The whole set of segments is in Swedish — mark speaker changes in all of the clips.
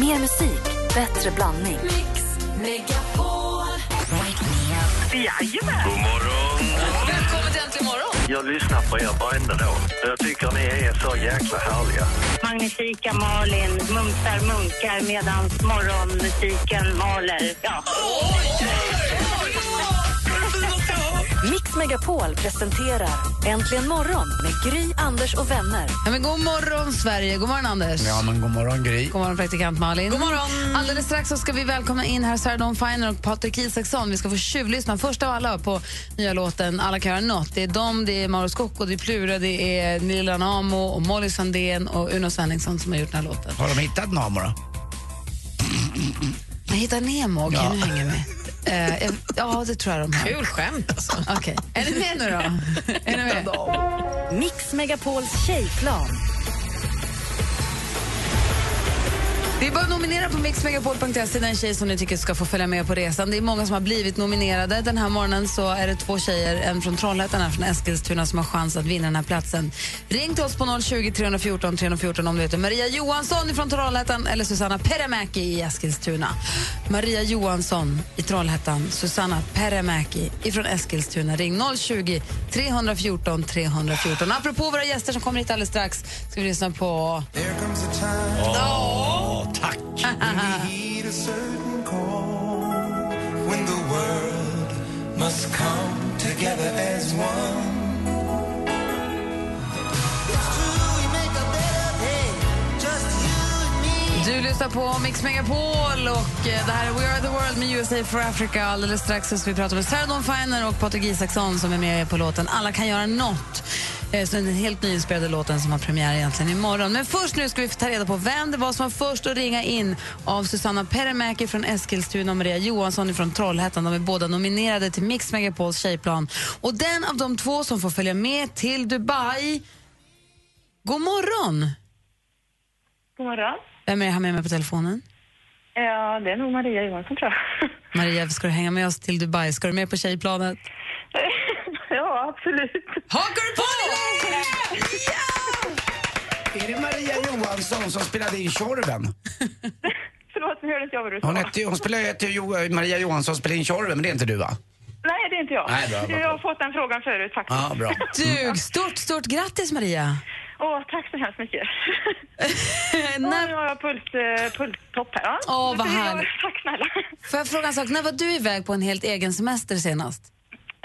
Speaker 1: Mer musik, bättre blandning.
Speaker 2: Jajamän!
Speaker 3: God morgon.
Speaker 4: Välkommen till Äntligen morgon.
Speaker 3: Jag lyssnar på er varenda dag. Jag tycker ni är så jäkla härliga.
Speaker 2: Magnifika Malin mumsar munkar medan morgonmusiken maler. Ja.
Speaker 1: Mix Megapol presenterar Äntligen morgon med Gry, Anders och vänner.
Speaker 4: Ja, men god morgon, Sverige. God morgon, Anders.
Speaker 5: Ja, men god morgon Gry.
Speaker 4: God morgon, praktikant Malin. God morgon. Alldeles strax så ska vi välkomna in här Sarah Dawn Finer och Patrik Isaksson. Vi ska få tjuvlyssna först av alla på nya låten Alla kan göra något. Det är dem, det är Mauro Scocco, det är Plura, det är Nilla Namo och Molly Sandén och Uno Svenningsson som har gjort den här låten.
Speaker 5: Har de hittat Namo då?
Speaker 4: Jag hittar Nemo, okej
Speaker 5: Ja.
Speaker 4: nu hänger jag med. Eh, ja, det tror jag de har.
Speaker 6: Kul skämt alltså.
Speaker 4: Okej. Är ni med nu då? är ni med?
Speaker 1: Mix Megapols tjejplan.
Speaker 4: Det är bara att nominera på mixmegapol.se den tjej som ni tycker ska få följa med på resan. Det är många som har blivit nominerade. Den här morgonen så är det två tjejer, en från Trollhättan och en från Eskilstuna som har chans att vinna den här platsen. Ring till oss på 020 314 314 om du heter Maria Johansson från Trollhättan eller Susanna Peremäki i Eskilstuna. Maria Johansson i Trollhättan, Susanna Peremäki från Eskilstuna. Ring 020 314 314. Apropå våra gäster som kommer hit alldeles strax ska vi lyssna på...
Speaker 5: Åh, tack.
Speaker 4: Du lyssnar på Mix Megapol och eh, det här är We Are The World med USA for Africa. Alldeles strax så ska vi prata med Sarah Dawn Finer och Patrik Isaksson som är med på låten Alla kan göra något. Eh, Så den helt nyinspelade låten som har premiär egentligen imorgon. Men först nu ska vi ta reda på vem det var som var först att ringa in av Susanna Peremäki från Eskilstuna och Maria Johansson från Trollhättan. De är båda nominerade till Mix Megapols tjejplan. Och den av de två som får följa med till Dubai... God morgon!
Speaker 2: God morgon.
Speaker 4: Vem är det här med mig på telefonen?
Speaker 2: Ja, det är nog Maria Johansson tror jag.
Speaker 4: Maria, ska du hänga med oss till Dubai? Ska du med på tjejplanet?
Speaker 2: ja, absolut.
Speaker 4: Hakar du på
Speaker 5: Är det Maria Johansson som spelade in Tjorven?
Speaker 2: Förlåt, nu hörde inte jag vad du sa.
Speaker 5: Hon, hette, hon spelar ju jo, Maria Johansson spelade in Tjorven, men det är inte du va?
Speaker 2: Nej, det är inte jag.
Speaker 5: Nej, bra, bra,
Speaker 2: Jag har fått den frågan förut faktiskt.
Speaker 5: Ja, bra.
Speaker 4: Du, stort, stort grattis Maria!
Speaker 2: Åh, tack så hemskt mycket. Ja, nu
Speaker 4: när,
Speaker 2: har jag puls, eh, pulstopp här. Ja.
Speaker 4: Åh, vad härligt.
Speaker 2: Tack snälla.
Speaker 4: får jag fråga en sak? När var du iväg på en helt egen semester senast?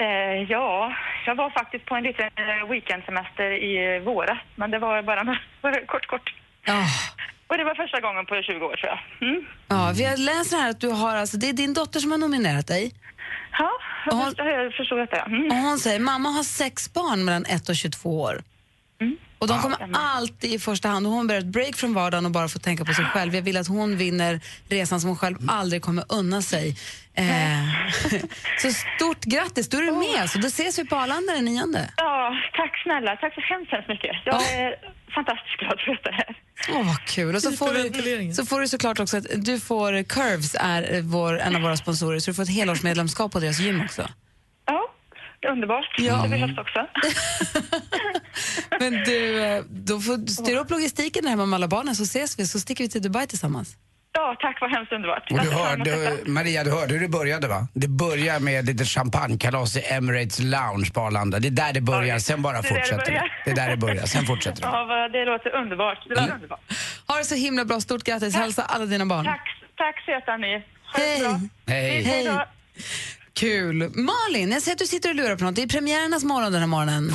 Speaker 2: Eh, ja, jag var faktiskt på en liten eh, weekendsemester i våras, men det var bara kort, kort.
Speaker 4: Ja.
Speaker 2: Och det var första gången på 20 år tror jag. Mm.
Speaker 4: Ja, vi har läst här att du har, alltså, det är din dotter som har nominerat dig.
Speaker 2: Ja, jag, förstår, jag förstod detta. Mm.
Speaker 4: Och hon säger, mamma har sex barn mellan 1 och 22 år. Och de kommer alltid i första hand, och hon behöver ett break från vardagen och bara få tänka på sig själv. Jag vill att hon vinner resan som hon själv aldrig kommer unna sig. Eh, så stort grattis, då är du med. Så då ses vi på Arlanda den 9.
Speaker 2: Ja, tack snälla. Tack så hemskt, hemskt mycket. Jag är fantastiskt glad för detta här.
Speaker 4: Åh, vad kul. Och så får, du, så får du såklart också att du får, Curves är vår, en av våra sponsorer, så du får ett helårsmedlemskap på deras gym också.
Speaker 2: Ja, det underbart. Behövs också.
Speaker 4: Men du, eh, då får du styra upp logistiken hemma med alla barnen så ses vi, så sticker vi till Dubai tillsammans.
Speaker 2: Ja, tack vad hemskt underbart.
Speaker 5: Och du hörde. Maria, du hörde hur det började va? Det börjar med lite champagnekalas i Emirates Lounge på Arlanda. Det är där det börjar, sen bara
Speaker 2: Det
Speaker 5: fortsätter det. Det är där det börjar, sen fortsätter det.
Speaker 2: Ja, det låter underbart. Det låter underbart.
Speaker 4: Ha det så himla bra, stort grattis, hälsa alla dina barn.
Speaker 2: Tack, tack söta ni.
Speaker 4: Hej!
Speaker 5: Hej.
Speaker 2: Hej då.
Speaker 4: Kul. Malin, jag ser att du sitter och lurar på något. Det är premiärernas morgon den här morgonen.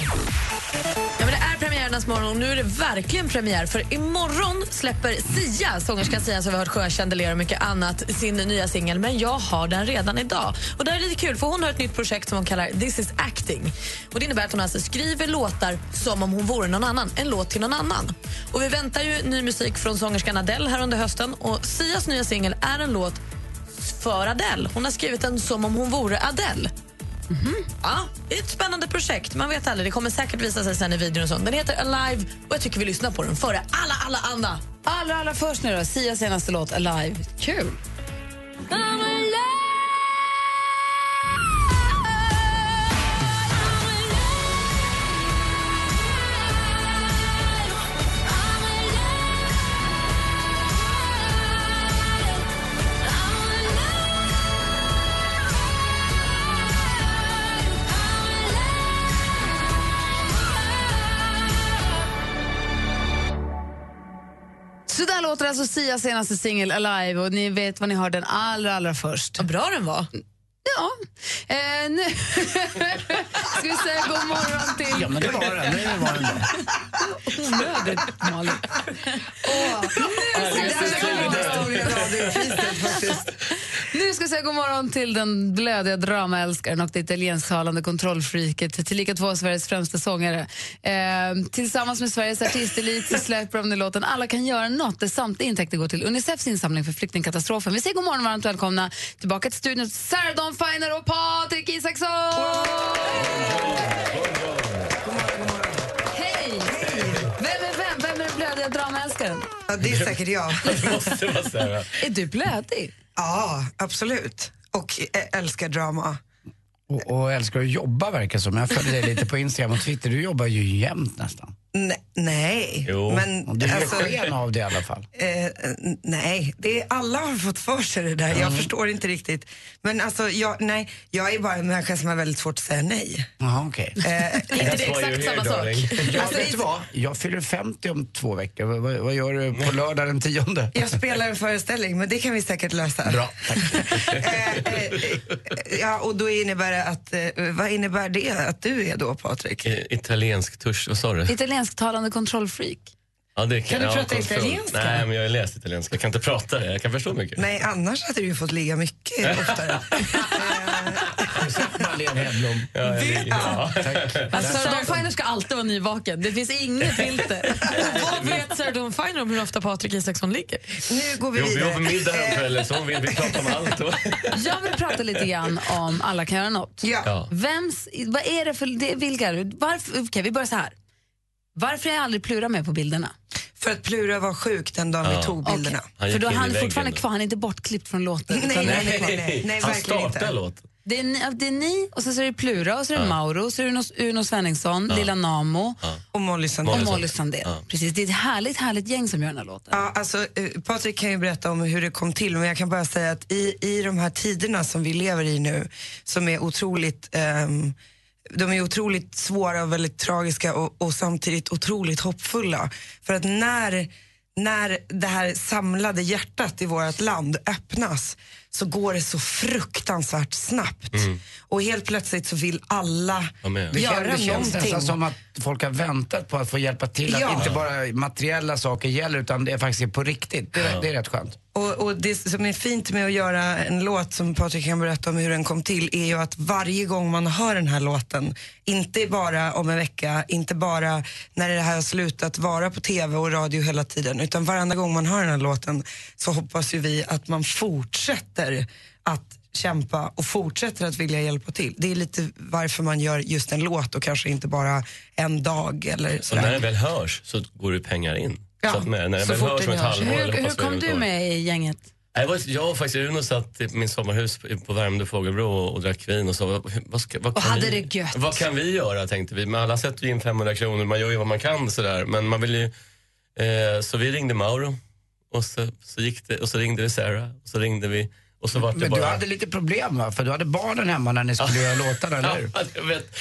Speaker 6: Ja, men det är premiärernas morgon och nu är det verkligen premiär för imorgon släpper Sia, sångerskan Sia som vi har hört sjunga Chandelier och mycket annat, sin nya singel. Men jag har den redan idag. Och det här är lite kul för hon har ett nytt projekt som hon kallar This is acting. Och det innebär att hon alltså skriver låtar som om hon vore någon annan, en låt till någon annan. Och vi väntar ju ny musik från sångerskan Adele här under hösten och Sias nya singel är en låt för Adele. Hon har skrivit den som om hon vore Adele. Ja, det är ett spännande projekt. Man vet aldrig. Det kommer säkert visa sig sen i videon och sånt. Den heter Alive och jag tycker vi lyssnar på den före alla, alla andra.
Speaker 4: Allra, allra först nu då, Sias senaste låt Alive. Kul. Så där låter alltså Sias senaste singel Alive och ni vet vad ni hör den allra, allra först.
Speaker 6: Vad bra den var.
Speaker 4: Ja. Eh, nu ska vi säga god morgon till...
Speaker 5: Ja, men det var den. Det var den då.
Speaker 4: Onödigt, Malin. Åh, nu ska vi säga god morgon. Nu ska vi säga god morgon till den blödiga dramaälskaren och det italiensktalande kontrollfreaket, tillika två av Sveriges främsta sångare. Eh, tillsammans med Sveriges artistelit släpper de nu låten Alla kan göra något där samtliga intäkter går till Unicefs insamling för flyktingkatastrofen. Vi säger god morgon och varmt välkomna tillbaka till studion Sarah Dawn Finer och Patrik Isaksson! Hej! Vem är vem? Vem är den blödiga dramaälskaren?
Speaker 7: Ja, det är säkert jag.
Speaker 8: Det måste vara Sarah.
Speaker 4: Är du blödig?
Speaker 7: Ja, absolut. Och älskar drama.
Speaker 5: Och, och älskar att jobba verkar som. Jag följer dig lite på Instagram och Twitter. Du jobbar ju jämt nästan.
Speaker 7: Ne- nej,
Speaker 8: Jo.
Speaker 7: men
Speaker 5: du ger
Speaker 7: alltså,
Speaker 5: sken av det i alla fall.
Speaker 7: eh, nej, det är, alla har fått för sig det där. Jag förstår inte riktigt. Men alltså, jag, nej, jag är bara en människa som har väldigt svårt att säga nej.
Speaker 5: Jaha, okej.
Speaker 7: Eh,
Speaker 6: Är inte det exakt samma sak?
Speaker 8: darling.
Speaker 5: Ja,
Speaker 7: Alltså,
Speaker 5: vet du vad? Jag fyller 50 om två veckor. Vad, vad, gör du på lördag den tionde?
Speaker 7: jag spelar en föreställning, men det kan vi säkert lösa.
Speaker 5: Bra, tack.
Speaker 7: Eh, eh, eh, ja, och då innebär det att, eh, vad innebär det att du är då, Patrik?
Speaker 8: Eh, Italiensk tusch, vad sa du?
Speaker 4: Italiensktalande kontrollfreak.
Speaker 8: Ja, det
Speaker 7: Kan du
Speaker 8: ja,
Speaker 7: prata
Speaker 8: kontroll.
Speaker 7: italienska?
Speaker 8: Nej, men jag har läst italienska. Jag kan inte prata det. Jag kan förstå mycket.
Speaker 7: Nej, annars hade du ju fått ligga mycket oftare.
Speaker 5: Marlene Hedblom.
Speaker 8: Ja, ja.
Speaker 4: Alltså, Finer ska alltid vara nyvaken. Det finns inget filter.
Speaker 6: Vad vet Sarah Dawn Finer om hur ofta Patrik Isaksson ligger?
Speaker 7: Nu går vi
Speaker 8: Jo, vi
Speaker 7: vidare.
Speaker 8: på middag häromkvällen så vi, vi pratade om allt. Och,
Speaker 4: Jag vill prata lite grann om Alla kan göra något.
Speaker 7: Ja.
Speaker 4: Vems, vad är det för, det, vilka, varför, okej vi börjar så här. Varför är jag aldrig Plura med på bilderna?
Speaker 7: För att Plura var sjuk den dagen vi tog bilderna.
Speaker 8: Han
Speaker 4: För då han är fortfarande kvar, han är inte bortklippt från låten.
Speaker 7: Nej, nej, nej, nej, nej,
Speaker 8: Han startar
Speaker 7: inte.
Speaker 8: låten.
Speaker 4: Det är, ni, det är ni, och sen så är det Plura, och så är det Mauro, och så är det Uno, Svenningsson, Lilla Namo
Speaker 7: Och Molly Sandén.
Speaker 4: och Molly Sandén. Precis, det är ett härligt, härligt gäng som gör den här låten.
Speaker 7: Ja, alltså, eh, Patrik kan ju berätta om hur det kom till, men jag kan bara säga att i, i de här tiderna som vi lever i nu, som är otroligt ehm, de är otroligt svåra och väldigt tragiska och, och samtidigt otroligt hoppfulla. För att när, när det här samlade hjärtat i vårt land öppnas så går det så fruktansvärt snabbt. Och helt plötsligt så vill alla.
Speaker 5: Det,
Speaker 7: göra
Speaker 5: kän, det känns
Speaker 7: någonting.
Speaker 5: nästan som att folk har väntat på att få hjälpa till. Att
Speaker 7: Ja.
Speaker 5: inte bara materiella saker gäller utan det är faktiskt är på riktigt. Det, det är rätt skönt.
Speaker 7: Och, och det som är fint med att göra en låt som Patrik kan berätta om hur den kom till är ju att varje gång man hör den här låten, inte bara om en vecka, inte bara när det här har slutat vara på tv och radio hela tiden, utan varenda gång man hör den här låten så hoppas ju vi att man fortsätter att kämpa och fortsätter att vilja hjälpa till. Det är lite varför man gör just en låt och kanske inte bara en dag eller
Speaker 8: Och
Speaker 7: sådär.
Speaker 8: när den väl hörs så går det pengar in.
Speaker 7: Ja,
Speaker 8: Så att med, när den
Speaker 7: så
Speaker 8: väl
Speaker 7: fort
Speaker 8: hörs
Speaker 7: den
Speaker 8: om ett halvår
Speaker 4: Hur, hur kom du med i gänget?
Speaker 8: Jag, var, jag och faktiskt Uno satt i min sommarhus på Värmdö Fågelbro och, och drack vin och sa vad, vad, ska, vad,
Speaker 4: Och
Speaker 8: kan
Speaker 4: hade
Speaker 8: vi,
Speaker 4: det gött.
Speaker 8: vad kan vi göra tänkte vi. Men alla sätter ju in 500 kronor, man gör ju vad man kan sådär. Men man vill ju, eh, så vi ringde Mauro och så, så, gick det, och så ringde vi Sarah och så ringde vi och så var det
Speaker 5: Men
Speaker 8: bara...
Speaker 5: du hade lite problem va? För du hade barnen hemma när ni skulle göra låtarna, eller hur?
Speaker 8: Ja, jag vet.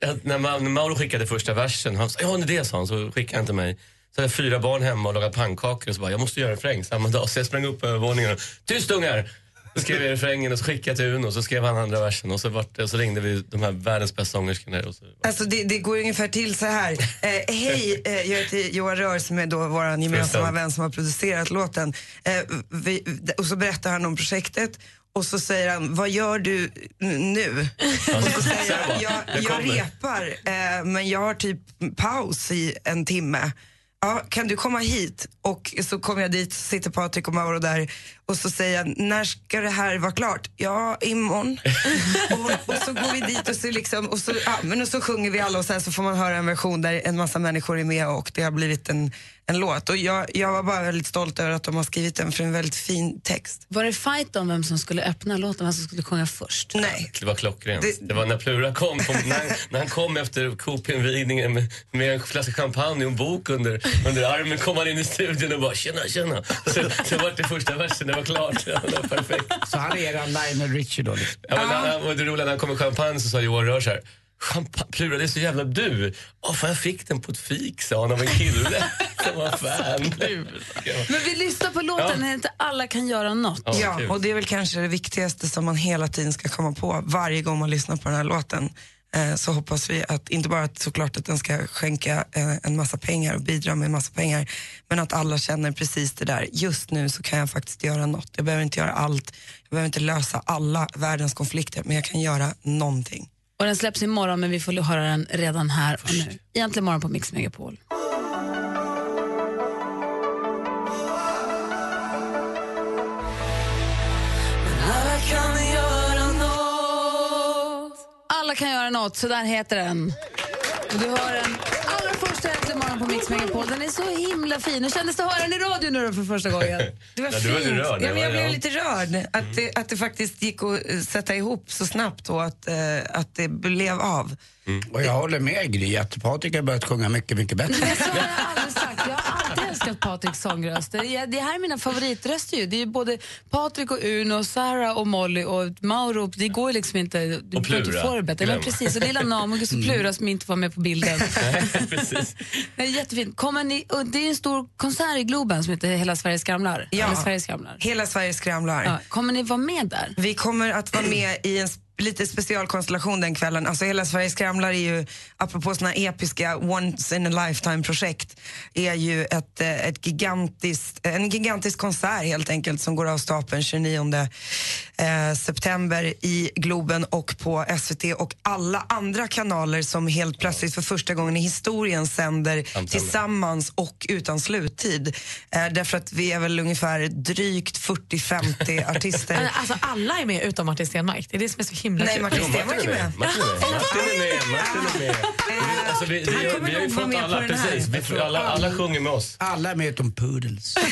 Speaker 8: Jag- När, Ma- när Mauro skickade första versen, han sa ja det är han, så skickade han till mig. Så hade jag fyra barn hemma och lagat pannkakor och så bara, jag måste göra en refräng samma dag. Så jag sprang upp på övervåningen och, tyst ungar! Så skrev jag refrängen och så skickade jag till Uno och så skrev han andra versen och så, vart, och så ringde vi de här världens bästa sångerskorna. Och så,
Speaker 7: Alltså det, det går ungefär till så här. Eh, Hej, eh, jag heter Johan Rör som är då vår gemensamma vän som har producerat låten. Eh, vi, och så berättar han om projektet och så säger han, vad gör du nu? Och så säger jag, jag, jag repar eh, men jag har typ paus i en timme. Ja, kan du komma hit? Och så kommer jag dit, sitter Patrik och Mauro där och så säger jag, när ska det här vara klart? Ja, imorgon. och, och så går vi dit och så, liksom, och, så, ja, men och så sjunger vi alla och sen så får man höra en version där en massa människor är med och det har blivit en, en låt. Och jag, jag var bara väldigt stolt över att de har skrivit den för en väldigt fin text.
Speaker 4: Var det fight om vem som skulle öppna låten, vem som skulle sjunga först?
Speaker 7: Nej.
Speaker 8: det var klockrent.
Speaker 7: Det-
Speaker 8: Det, var när Plura kom, kom när, han- när han kom efter Coop-invigningen med, med en flaska champagne och en bok under, under armen kom han in i studion och bara tjena, tjena. Så, så var det första versen, det var klart. Ja, det var perfekt.
Speaker 5: Så han är eran Lionel Richie då? Liksom.
Speaker 8: Ja, men när, och det roliga när han kom med champagne så sa Johan Rör så här. Plura, det är så jävla du. Åh, fan, jag fick den på ett fik, sa han av en kille som var fan.
Speaker 4: Men vi lyssnar på låten, ja. inte alla kan göra något.
Speaker 8: Ja,
Speaker 7: och det är väl kanske det viktigaste som man hela tiden ska komma på varje gång man lyssnar på den här låten. Eh, så hoppas vi att, inte bara att såklart att den ska skänka eh, en massa pengar och bidra med en massa pengar, men att alla känner precis det där. Just nu så kan jag faktiskt göra något. Jag behöver inte göra allt, jag behöver inte lösa alla världens konflikter, men jag kan göra någonting.
Speaker 4: Och den släpps imorgon, men vi får höra den redan här och nu. Egentligen morgon på Mix Megapol. Alla kan göra något, så där heter den. Och du hör den allra första Äntligen morgon på Mix Megapol. Den är så himla fin. Hur kändes det att höra den i radio nu då för första gången?
Speaker 7: Det var
Speaker 8: Ja,
Speaker 7: fint.
Speaker 8: du var rörd,
Speaker 7: ja, men jag
Speaker 8: ja.
Speaker 7: blev lite rörd. Att det, att det faktiskt gick att eh, sätta ihop så snabbt och att, eh, att det blev av.
Speaker 5: Och jag håller med Gry att Patrik har börjat sjunga mycket, mycket bättre.
Speaker 4: Men så har jag aldrig sagt. Jag har älskat Patriks sångröst. Det är, det här är mina favoritröster ju. Det är både Patrik och Uno, och Sarah och Molly och Mauro. Det går ju liksom inte. Du
Speaker 8: Och
Speaker 4: får inte
Speaker 8: Plura.
Speaker 4: få det bättre. Men precis, och lilla Namogus och Plura som inte var med på bilden.
Speaker 8: Precis.
Speaker 4: Det är jättefint. Kommer ni, och det är en stor konsert i Globen som heter Hela Sverige skramlar.
Speaker 7: Ja.
Speaker 4: Hela Sverige skramlar.
Speaker 7: Hela Sverige skramlar.
Speaker 4: Ja. Kommer ni vara med där?
Speaker 7: Vi kommer att vara med i en lite specialkonstellation den kvällen. Alltså hela Sverige skramlar är ju, apropå såna episka once in a lifetime-projekt, är ju ett, eh, ett gigantiskt, en gigantisk konsert helt enkelt som går av stapeln 29 eh, september i Globen och på SVT och alla andra kanaler som helt plötsligt för första gången i historien sänder tillsammans och utan sluttid. Eh, därför att vi är väl ungefär drygt 40-50 artister.
Speaker 6: Alltså, alla är med utom Martin Stenmark. Det är det som är så himla
Speaker 7: Nej,
Speaker 6: kul.
Speaker 7: Martin Stenmarck är med.
Speaker 8: Martin är med. Martin är med. Martin är med. Vi- Alltså, vi, vi,
Speaker 7: kommer
Speaker 8: vi har ju fått alla, precis. Vi, alla, alla sjunger med oss.
Speaker 5: Alla är med utom Poodles.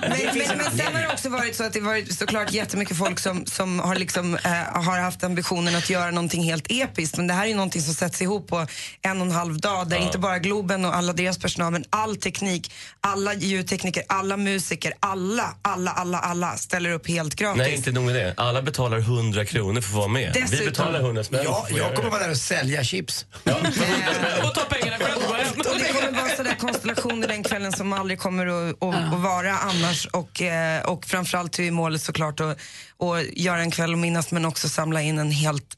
Speaker 7: Men, men, men sen har det också varit så att det varit såklart jättemycket folk som, som har, liksom, eh, har haft ambitionen att göra någonting helt episkt. Men det här är någonting som sätts ihop på en och en halv dag där inte bara Globen och alla deras personal men all teknik, alla ljudtekniker, alla musiker, alla, alla, alla, alla ställer upp helt gratis.
Speaker 8: Nej, inte nog med det. Alla betalar 100 kronor för att vara med.
Speaker 7: Dessutom-
Speaker 8: Vi betalar 100 spänn.
Speaker 5: Ja, jag kommer vara där och sälja chips.
Speaker 6: Och ta pengarna själv och.
Speaker 7: Och det kommer vara sådär konstellationer den kvällen som aldrig kommer att, att, att vara annars. Och, eh, och framförallt är ju målet såklart att, att göra en kväll att minnas men också samla in en helt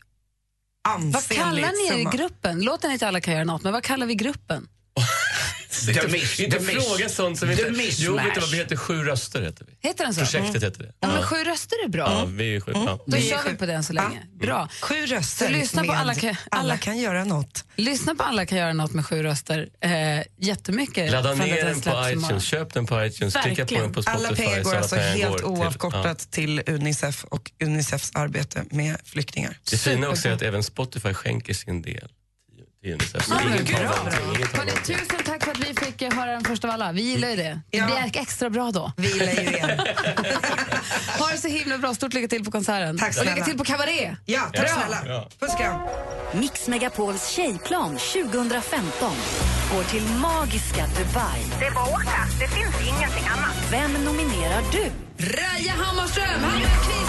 Speaker 4: Vad kallar ni er i gruppen? Låten inte alla kan göra något, men vad kallar vi gruppen?
Speaker 8: Inte,
Speaker 5: The
Speaker 8: fråga sånt som inte... Jo, vet du vad vi heter? Sju röster heter vi.
Speaker 4: Heter den så?
Speaker 8: Projektet heter det.
Speaker 4: Ja, men sju röster är bra.
Speaker 8: Ja, vi är sju. Ja.
Speaker 4: Då
Speaker 7: Vi är
Speaker 4: kör vi på den så länge. Bra.
Speaker 7: Sju röster
Speaker 4: Så lyssna på alla kan-
Speaker 7: alla
Speaker 4: alla-
Speaker 7: kan göra något.
Speaker 4: Lyssna på Alla kan göra något med sju röster. Eh, jättemycket.
Speaker 8: Ladda ner
Speaker 4: den
Speaker 8: på iTunes, köp den på iTunes, klicka på den på Spotify.
Speaker 7: Alla pengar
Speaker 8: så
Speaker 7: går alltså helt oavkortat till Unicef och Unicefs arbete med flyktingar.
Speaker 8: Ja. Det fina också är att även Spotify skänker sin del till Unicef. Så
Speaker 4: Ja, men bra. Hörrni, tusen tack för att vi fick eh, höra den första av alla. Vi gillar ju det. Det blir extra bra då.
Speaker 7: Vi gillar ju er.
Speaker 4: Ha det så himla bra. Stort lycka till på konserten.
Speaker 7: Tack
Speaker 4: Och
Speaker 7: snälla.
Speaker 4: lycka till på kabaré.
Speaker 7: Ja, tack
Speaker 4: Bra.
Speaker 7: snälla. Puss kram.
Speaker 1: Mix Megapols tjejplan 2015 går till magiska Dubai.
Speaker 2: Det är bara att åka. Det finns ingenting annat.
Speaker 1: Vem nominerar du?
Speaker 4: Raja Hammarström, Hammarkvist, god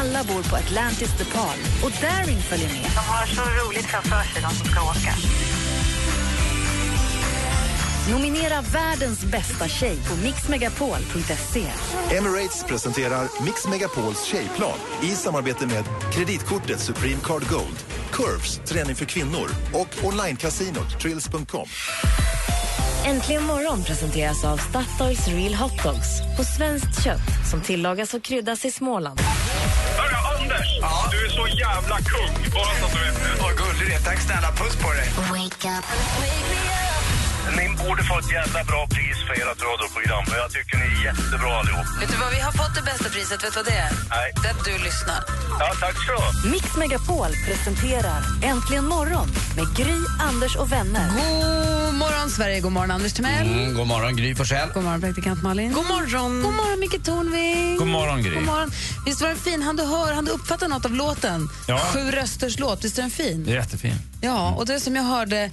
Speaker 1: Alla bor på Atlantis DePaul och Daring följer med.
Speaker 2: De har så roligt framför sig, de som ska åka.
Speaker 1: Nominera världens bästa tjej på mixmegapol.se.
Speaker 9: Emirates presenterar Mix Megapols tjejplan i samarbete med kreditkortet Supreme Card Gold, Curves, träning för kvinnor och onlinecasinot Trills.com.
Speaker 1: Äntligen morgon presenteras av Statoils Real Hot Dogs på svenskt kött som tillagas och kryddas i Småland.
Speaker 3: Hörru, Anders! Du är så jävla kung, bara så att du vet det.
Speaker 5: Vad gullig du är. Tack snälla. Puss på dig.
Speaker 3: Ni borde få ett jävla bra pris för ert radioprogram. Jag tycker ni är jättebra allihop.
Speaker 4: Vet du vad, vi har fått det bästa priset. Vet du vad det är?
Speaker 3: Nej.
Speaker 4: Det är att du lyssnar.
Speaker 3: Ja, tack så.
Speaker 1: Mix Megapol presenterar Äntligen morgon med Gry, Anders och vänner.
Speaker 4: God morgon, Sverige. God morgon, Anders Timell.
Speaker 5: Mm, god morgon, Gry Forssell.
Speaker 4: God morgon, praktikant Malin. God morgon. God morgon, Micke Tornving.
Speaker 10: God morgon, Gry.
Speaker 4: God morgon. Visst var den fin? Han du hör, han du uppfattar något av låten?
Speaker 10: Ja.
Speaker 4: Sju rösters låt. Visst är den fin?
Speaker 10: Det är jättefin.
Speaker 4: Ja, och det som jag hörde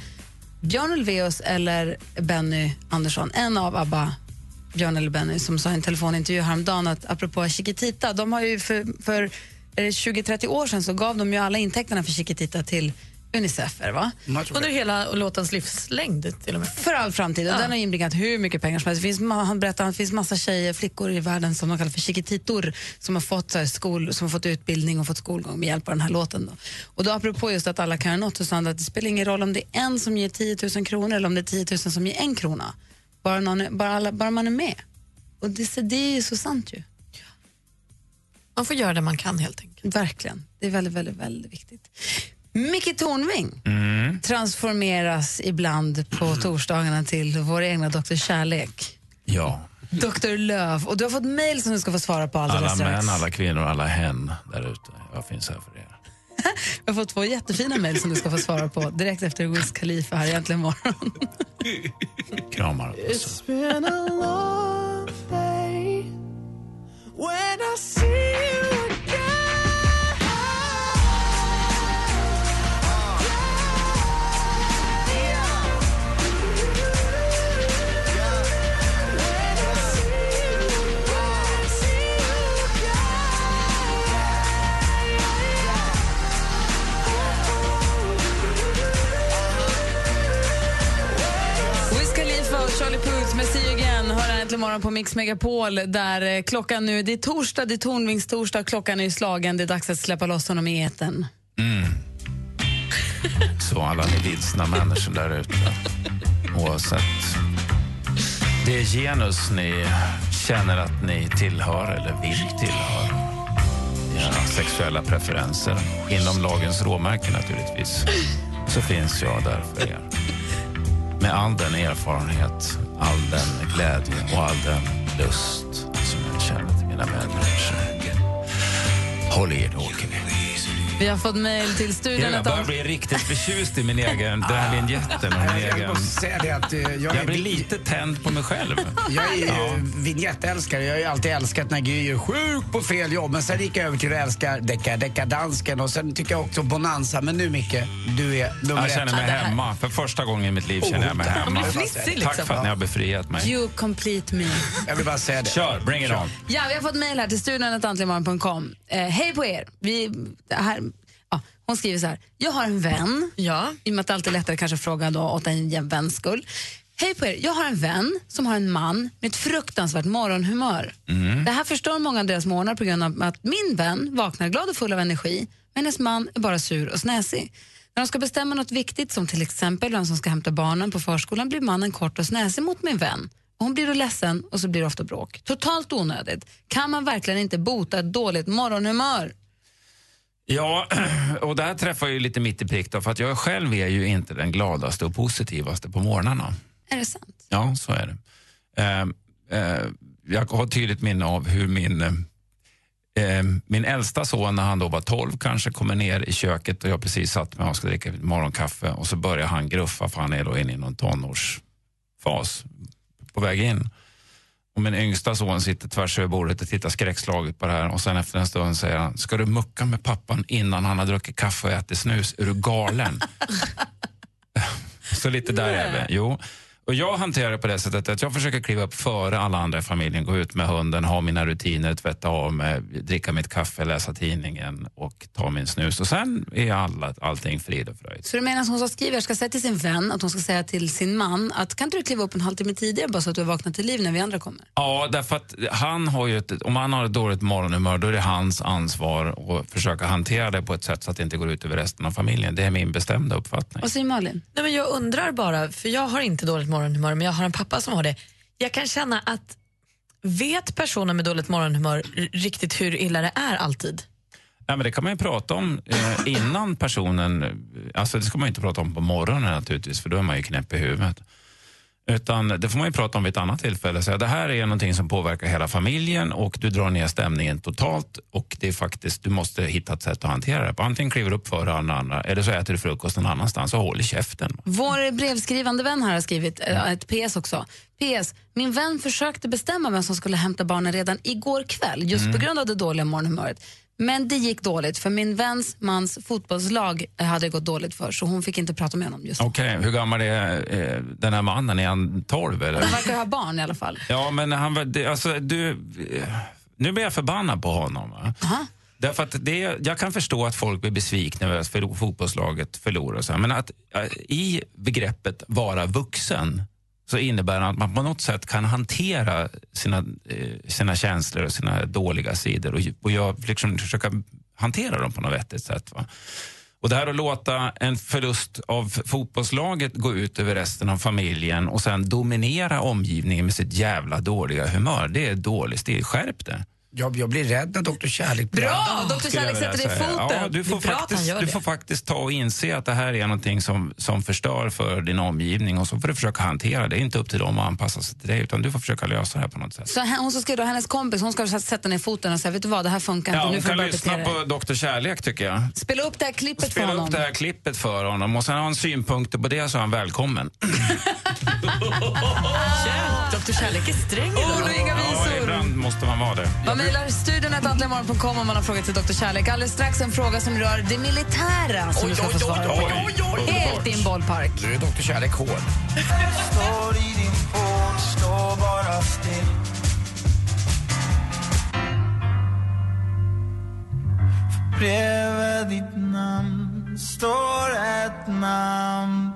Speaker 4: Björn Ulvaeus eller Benny Andersson, en av ABBA Björn eller Benny, som sa i en telefonintervju häromdagen att apropå Chiquitita, de har ju för, för eh, 20-30 år sedan så gav de ju alla intäkterna för Chiquitita till Unicef, är det va?
Speaker 6: Under hela låtens livslängd till och med.
Speaker 4: För all framtid. Och
Speaker 6: Ja.
Speaker 4: Den har inbringat hur mycket pengar som helst. Det finns, han berättar att det finns massa tjejer, flickor i världen som de kallar för chiquititor som har fått, så här, skol, som har fått utbildning och fått skolgång med hjälp av den här låten. Då. Och då apropå just att alla kan göra något så sa han att det spelar ingen roll om det är en som ger 10 000 kronor eller om det är 10 000 som ger en krona. Bara, någon, bara, alla, bara man är med. Och det, så- det är ju så sant ju.
Speaker 6: Man får göra det man kan helt enkelt.
Speaker 4: Verkligen. Det är väldigt, väldigt, väldigt viktigt. Micke Tornving
Speaker 10: Mm.
Speaker 4: transformeras ibland på torsdagarna till vår egna Dr. Kärlek.
Speaker 10: Ja.
Speaker 4: Dr. Löv. Och du har fått mejl som du ska få svara på alldeles
Speaker 10: Alla
Speaker 4: strax.
Speaker 10: män, alla kvinnor, alla hen där ute. Jag finns här för er.
Speaker 4: Jag har fått två jättefina mejl som du ska få svara på direkt efter Wiz Khalifa här egentligen imorgon.
Speaker 10: Kramar och pussar.
Speaker 4: Äntligen morgon på Mix Megapol där eh, klockan nu, det är torsdag, det är Tornvingstorsdag. och klockan är slagen, det är dags att släppa loss honom i etern. Mm.
Speaker 10: Så alla ni vilsna människor där ute, oavsett det genus ni känner att ni tillhör eller vill tillhöra, era sexuella preferenser, inom lagens råmärken naturligtvis, så finns jag där för er. Med all den erfarenhet, all den glädje och all den lust som jag känner till mina medmänniskor. Håll er, då åker vi.
Speaker 4: Har fått mejl till studion.
Speaker 10: Jag börjar bli riktigt förtjust i min egen, vinjetten. Och min
Speaker 5: Jag
Speaker 10: egen...
Speaker 5: måste säga det att eh, jag,
Speaker 10: blir lite tänd på mig själv.
Speaker 5: jag är ju
Speaker 10: Ja.
Speaker 5: vignettälskare. Jag har ju alltid älskat när Gry är sjuk på fel jobb. Men sen gick jag över till att älska decka, deckadansken och sen tycker jag också Bonanza. Men nu Micke, du är nummer
Speaker 10: Jag känner
Speaker 5: ett.
Speaker 10: mig hemma. För första gången i mitt liv känner jag mig hemma.
Speaker 6: fnissig, liksom.
Speaker 10: Tack för att ni har befriat mig.
Speaker 4: You complete me.
Speaker 5: Jag vill bara säga det.
Speaker 10: Kör, bring it on.
Speaker 4: Ja, vi har fått mejl här till studion.antligenmorgon.com. Eh, hej på er. Vi, här, ja, hon skriver så här. Jag har en vän.
Speaker 6: Ja.
Speaker 4: I och med att det alltid är lättare kanske att fråga då åt en väns skull. Hej på er. Jag har en vän som har en man med ett fruktansvärt morgonhumör. Det här förstör många av deras morgnar på grund av att min vän vaknar glad och full av energi men hennes man är bara sur och snäsig. När de ska bestämma något viktigt som till exempel vem som ska hämta barnen på förskolan blir mannen kort och snäsig mot min vän. Hon blir då ledsen och så blir det ofta bråk. Totalt onödigt. Kan man verkligen inte bota ett dåligt morgonhumör?
Speaker 10: Ja, och det här träffar ju lite mitt i prick då, för att jag själv är ju inte den gladaste och positivaste på morgnarna.
Speaker 4: Är det sant?
Speaker 10: Ja, så är det. Eh, eh, jag har tydligt minne av hur min, eh, min äldsta son, när han då var 12 kanske, kommer ner i köket och jag precis satt mig och ska dricka morgonkaffe och så börjar han gruffa för han är då inne i någon tonårsfas på väg in. Och min yngsta son sitter tvärs över bordet och tittar skräckslaget på det här och sen efter en stund säger han, ska du mucka med pappan innan han har druckit kaffe och ätit snus? Är du galen? Så lite där är vi. Jo. Och jag hanterar det på det sättet att jag försöker kliva upp före alla andra i familjen, gå ut med hunden, ha mina rutiner, tvätta av mig, dricka mitt kaffe, läsa tidningen och ta min snus. Och sen är alla, allting frid och fröjd.
Speaker 4: Så du menar att hon som skriver ska säga till sin vän att hon ska säga till sin man att kan inte du kliva upp en halvtimme tidigare bara så att du vaknar till liv när vi andra kommer?
Speaker 10: Ja, därför att han har ju ett, om han har ett dåligt morgonhumör då är det hans ansvar att försöka hantera det på ett sätt så att det inte går ut över resten av familjen. Det är min bestämda uppfattning.
Speaker 4: Vad säger Malin?
Speaker 6: Nej, men jag undrar bara, för jag har inte dåligt morgonhumör men jag har en pappa som har det. Jag kan känna att vet personer med dåligt morgonhumör riktigt hur illa det är alltid?
Speaker 10: Ja, men det kan man ju prata om eh, innan personen... Alltså det ska man ju inte prata om på morgonen naturligtvis för då är man ju knäpp i huvudet. Utan det får man ju prata om vid ett annat tillfälle. Så det här är någonting som påverkar hela familjen och du drar ner stämningen totalt och det är faktiskt, du måste hitta ett sätt att hantera det på. Antingen kliver du upp före alla andra eller så äter du frukost någon annanstans och håll i käften.
Speaker 4: Vår brevskrivande vän här har skrivit äh, ett PS också. PS. Min vän försökte bestämma vem som skulle hämta barnen redan igår kväll just på grund av det dåliga morgonhumöret. Men det gick dåligt för min väns mans fotbollslag hade gått dåligt för så hon fick inte prata med honom just då.
Speaker 10: Okej, hur gammal är eh, den här mannen? Är han 12 eller?
Speaker 4: De verkar ha barn i alla fall.
Speaker 10: Ja, men han det- Alltså, du... eh, Nu blir jag förbannad på honom. Va? Därför att det, jag kan förstå att folk blir besvikna över att fotbollslaget förlorar. och Så här, men att eh, i begreppet vara vuxen så innebär det att man på något sätt kan hantera sina, eh, sina känslor och sina dåliga sidor och, och jag liksom försöka hantera dem på något vettigt sätt. Va? Och det här att låta en förlust av fotbollslaget gå ut över resten av familjen och sen dominera omgivningen med sitt jävla dåliga humör, det är dålig stil. Skärp det.
Speaker 5: Jag, jag blir rädd när Dr. Kärlek blir
Speaker 4: Bra! Dr. Kärlek sätter dig i foten.
Speaker 10: Ja, du, får faktiskt, du får faktiskt ta och inse att det här är någonting som, som förstör för din omgivning och så får du försöka hantera det. Det är inte upp till dem att anpassa sig till dig utan du får försöka lösa det här på något sätt.
Speaker 4: Så hon som skrev då, hennes kompis, hon ska sätta ner foten och säga, vet du vad, det här funkar
Speaker 10: Ja,
Speaker 4: inte, nu
Speaker 10: hon
Speaker 4: får du
Speaker 10: kan lyssna på Dr Kärlek tycker jag.
Speaker 4: Spela upp det här klippet för
Speaker 10: Spela
Speaker 4: honom.
Speaker 10: upp det här klippet för honom och sen har han synpunkter på det så är han välkommen.
Speaker 6: Dr Kärlek är sträng idag.
Speaker 4: Ord och inga
Speaker 10: Ja,
Speaker 4: visor.
Speaker 10: ibland måste man vara det.
Speaker 4: Man mejlar studion att äntligenmorgon.com om man har frågat till Dr. Kärlek. Alldeles strax en fråga som rör det militära som du ska få svara på. Helt i en bollpark.
Speaker 5: Nu är Dr. Kärlek hård.
Speaker 11: Står i din port, står bara still Bredvid ditt namn står ett namn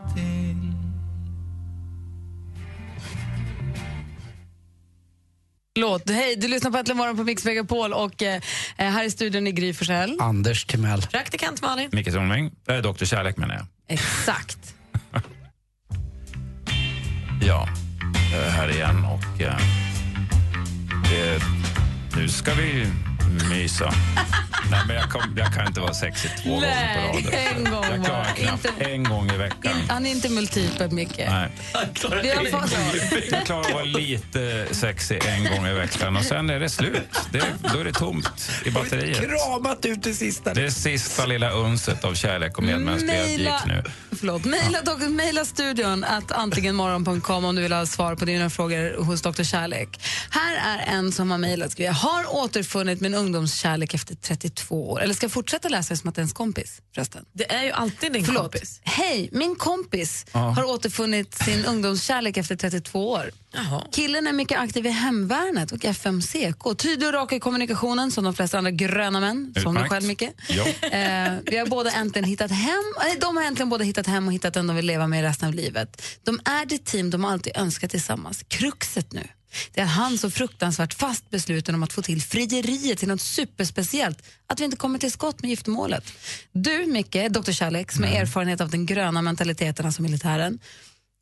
Speaker 4: Låt. Hej, du lyssnar på Äntligen morgon på Mix Megapol och eh, här i studion är Gry Forssell.
Speaker 5: Anders Timell.
Speaker 6: Praktikant Malin.
Speaker 10: Micke Tornving, äh, Dr Kärlek menar jag.
Speaker 4: Exakt.
Speaker 10: Ja, jag är här igen och eh, det, nu ska vi mysa. Nej, men jag, kom, jag kan inte vara sexig två gånger på raden.
Speaker 4: en gång
Speaker 10: Jag klarar knappt
Speaker 4: Inte-
Speaker 10: en gång i veckan.
Speaker 4: Han är inte multipel, Micke.
Speaker 10: Nej.
Speaker 4: Vi har fått...
Speaker 10: Jag klarar att vara lite sexig en gång i veckan och sen är det slut. Det, då är det tomt i batteriet.
Speaker 5: Kramat ut det sista.
Speaker 10: Det sista lilla unset av kärlek och medmänsklighet gick nu.
Speaker 4: förlåt, mejla, mejla studion att antligenmorgon.com om du vill ha svar på dina frågor hos Dr. Kärlek. Här är en som har mejlat. skriver, Har återfunnit min ungdomskärlek efter 32 år. Eller ska jag fortsätta läsa som att det är ens kompis förresten?
Speaker 6: Det är ju alltid din
Speaker 4: Förlåt.
Speaker 6: kompis.
Speaker 4: Hej, min kompis
Speaker 6: Ja.
Speaker 4: har återfunnit sin ungdomskärlek efter 32 år. Killen är mycket aktiv i hemvärnet och FMCK. Tydlig och rak i kommunikationen som de flesta andra gröna män. Som du själv, Micke.
Speaker 12: Ja.
Speaker 4: Eh, vi har båda äntligen hittat hem. eh, De har äntligen båda hittat hem och hittat den de vill leva med resten av livet. De är det team de alltid önskat tillsammans. Kruxet nu det är han så fruktansvärt fast besluten om att få till frieriet till något superspeciellt att vi inte kommer till skott med giftermålet. Du, Micke, Dr. Kärlek, som har erfarenhet av den gröna mentaliteten, alltså militären.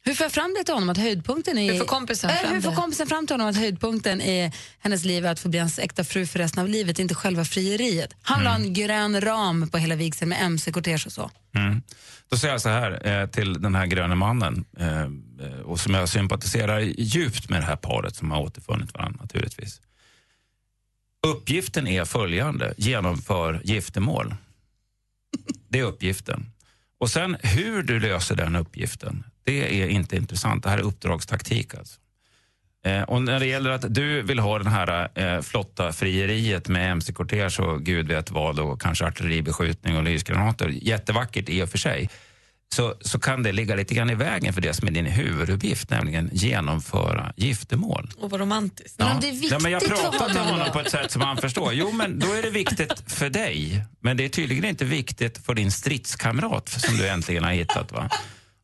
Speaker 4: Hur får jag fram det till honom att höjdpunkten är...
Speaker 6: Hur får kompisen
Speaker 4: Eh,
Speaker 6: fram
Speaker 4: hur får kompisen fram till honom att höjdpunkten i hennes liv är att få bli hans äkta fru för resten av livet, inte själva frieriet. Han vill ha en grön ram på hela vigseln med mc-kortege och så.
Speaker 10: Mm. Då säger jag så här eh, till den här gröna mannen eh, Eh, och som jag sympatiserar djupt med det här paret som har återfunnit varandra naturligtvis. Uppgiften är följande, genomför giftermål. Det är uppgiften. Och sen hur du löser den uppgiften, det är inte intressant. Det här är uppdragstaktik alltså. Eh, och när det gäller att du vill ha den här eh, flotta frieriet med mc-kortege och gud vet vad och kanske artilleribeskjutning och lysgranater, jättevackert i och för sig, så, så kan det ligga lite grann i vägen för det som är din huvuduppgift, nämligen genomföra giftermål.
Speaker 6: Och vad romantiskt.
Speaker 10: Ja. ja, men jag pratar till honom på ett sätt som han förstår. Jo, men då är det viktigt för dig. Men det är tydligen inte viktigt för din stridskamrat som du äntligen har hittat. Va?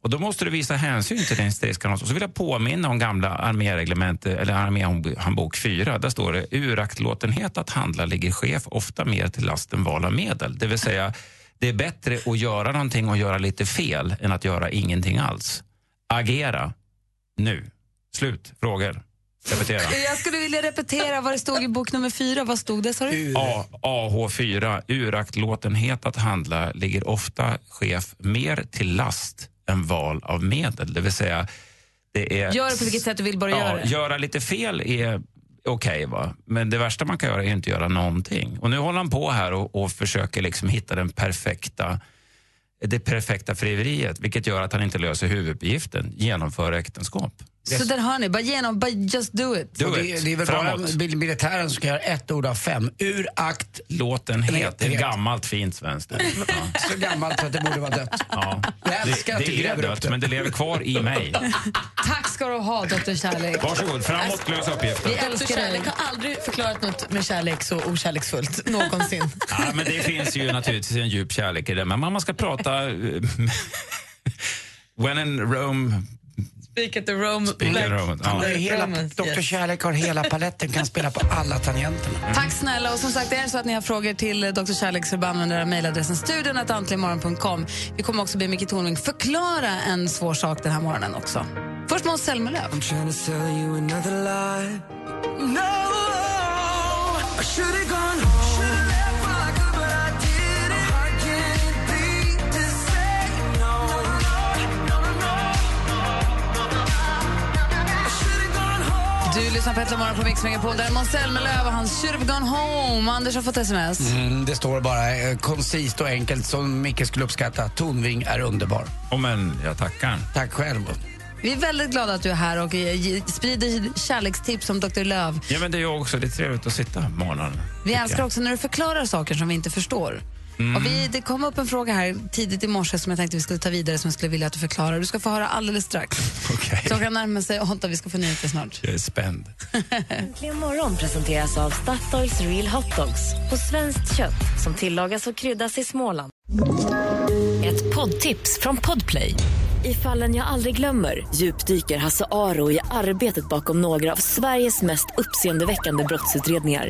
Speaker 10: Och då måste du visa hänsyn till din stridskamrat. Och så vill jag påminna om gamla arméreglement, eller arméhandbok 4. Där står det uraktlåtenhet att handla ligger chef ofta mer till last än val av medel. Det vill säga, det är bättre att göra någonting och göra lite fel än att göra ingenting alls. Agera nu. Slut. Frågor. Repetera.
Speaker 4: Jag skulle vilja repetera vad det stod i bok nummer fyra. Vad stod det, sa du?
Speaker 10: A, AH4. Uraktlåtenhet att handla ligger ofta chef mer till last än val av medel. Det vill säga, det är...
Speaker 4: Gör det på vilket sätt du vill, bara
Speaker 10: ja,
Speaker 4: gör det.
Speaker 10: Göra lite fel är okej, va? men det värsta man kan göra är inte göra någonting. Och nu håller han på här och, och försöker liksom hitta den perfekta det perfekta frieriet, vilket gör att han inte löser huvuduppgiften, genomföra äktenskap.
Speaker 4: Så där hör ni, bara genom, bara just do it.
Speaker 5: Och det, det är väl bara mil- militären som ska göra ett ord av fem. Ur akt.
Speaker 10: Låten heter
Speaker 5: Vet.
Speaker 10: gammalt fint svenskt. Ja.
Speaker 5: Så gammalt så att det borde vara dött.
Speaker 10: Ja.
Speaker 5: Jag älskar
Speaker 10: Det,
Speaker 5: att du
Speaker 10: det är dött,
Speaker 5: det.
Speaker 10: men det lever kvar i mig.
Speaker 4: Tack ska du ha, Dr. Kärlek.
Speaker 10: Varsågod, framåtlösa uppgifter.
Speaker 4: Vi
Speaker 6: Dr.
Speaker 4: älskar dig.
Speaker 6: Kärlek har aldrig förklarat något med kärlek så okärleksfullt någonsin.
Speaker 10: Ja, men det finns ju naturligtvis en djup kärlek i det, men man ska prata... eh, When in Rome...
Speaker 6: Speak at the Rome.
Speaker 10: Speak at Rome, ja.
Speaker 5: Hela, Dr. Kärlek har hela paletten, kan spela på alla tangenterna.
Speaker 4: Tack snälla. Och som sagt, är det så att ni har frågor till Dr. Kärlek så använder era mejladressen studion antligenmorgon.com. Vi kommer också be Micke Tornving förklara en svår sak den här morgonen också. Först Måns Zelmerlöw.
Speaker 11: trying to sell you another lie. No,
Speaker 4: Du lyssnar på Äntligen morgon på Mix Megapol. Där är Måns Zelmerlöw och hans Should have gone home. Anders har fått sms.
Speaker 5: Mm, det står bara eh, koncist och enkelt som Micke skulle uppskatta. Tonving är underbar.
Speaker 10: Oh, men jag tackar.
Speaker 5: Tack själv.
Speaker 4: Vi är väldigt glada att du är här och eh, sprider kärlekstips om Dr. Löv.
Speaker 10: Ja, men det är jag också. Det är trevligt att sitta på morgonen.
Speaker 4: Vi älskar också när du förklarar saker som vi inte förstår.
Speaker 10: Mm.
Speaker 4: Och vi, det kom upp en fråga här tidigt i morse som jag tänkte vi skulle ta vidare som jag skulle vilja att du förklarar. Du ska få höra alldeles strax.
Speaker 10: Okej.
Speaker 4: Klockan närmar sig åtta, vi ska få nyheter snart.
Speaker 10: Jag är spänd.
Speaker 1: Äntligen morgon presenteras av Statoils Real Hot Dogs på svenskt kött som tillagas och kryddas i Småland. Ett poddtips från Podplay. I fallen jag aldrig glömmer djupdyker Hasse Aro i arbetet bakom några av Sveriges mest uppseendeväckande brottsutredningar.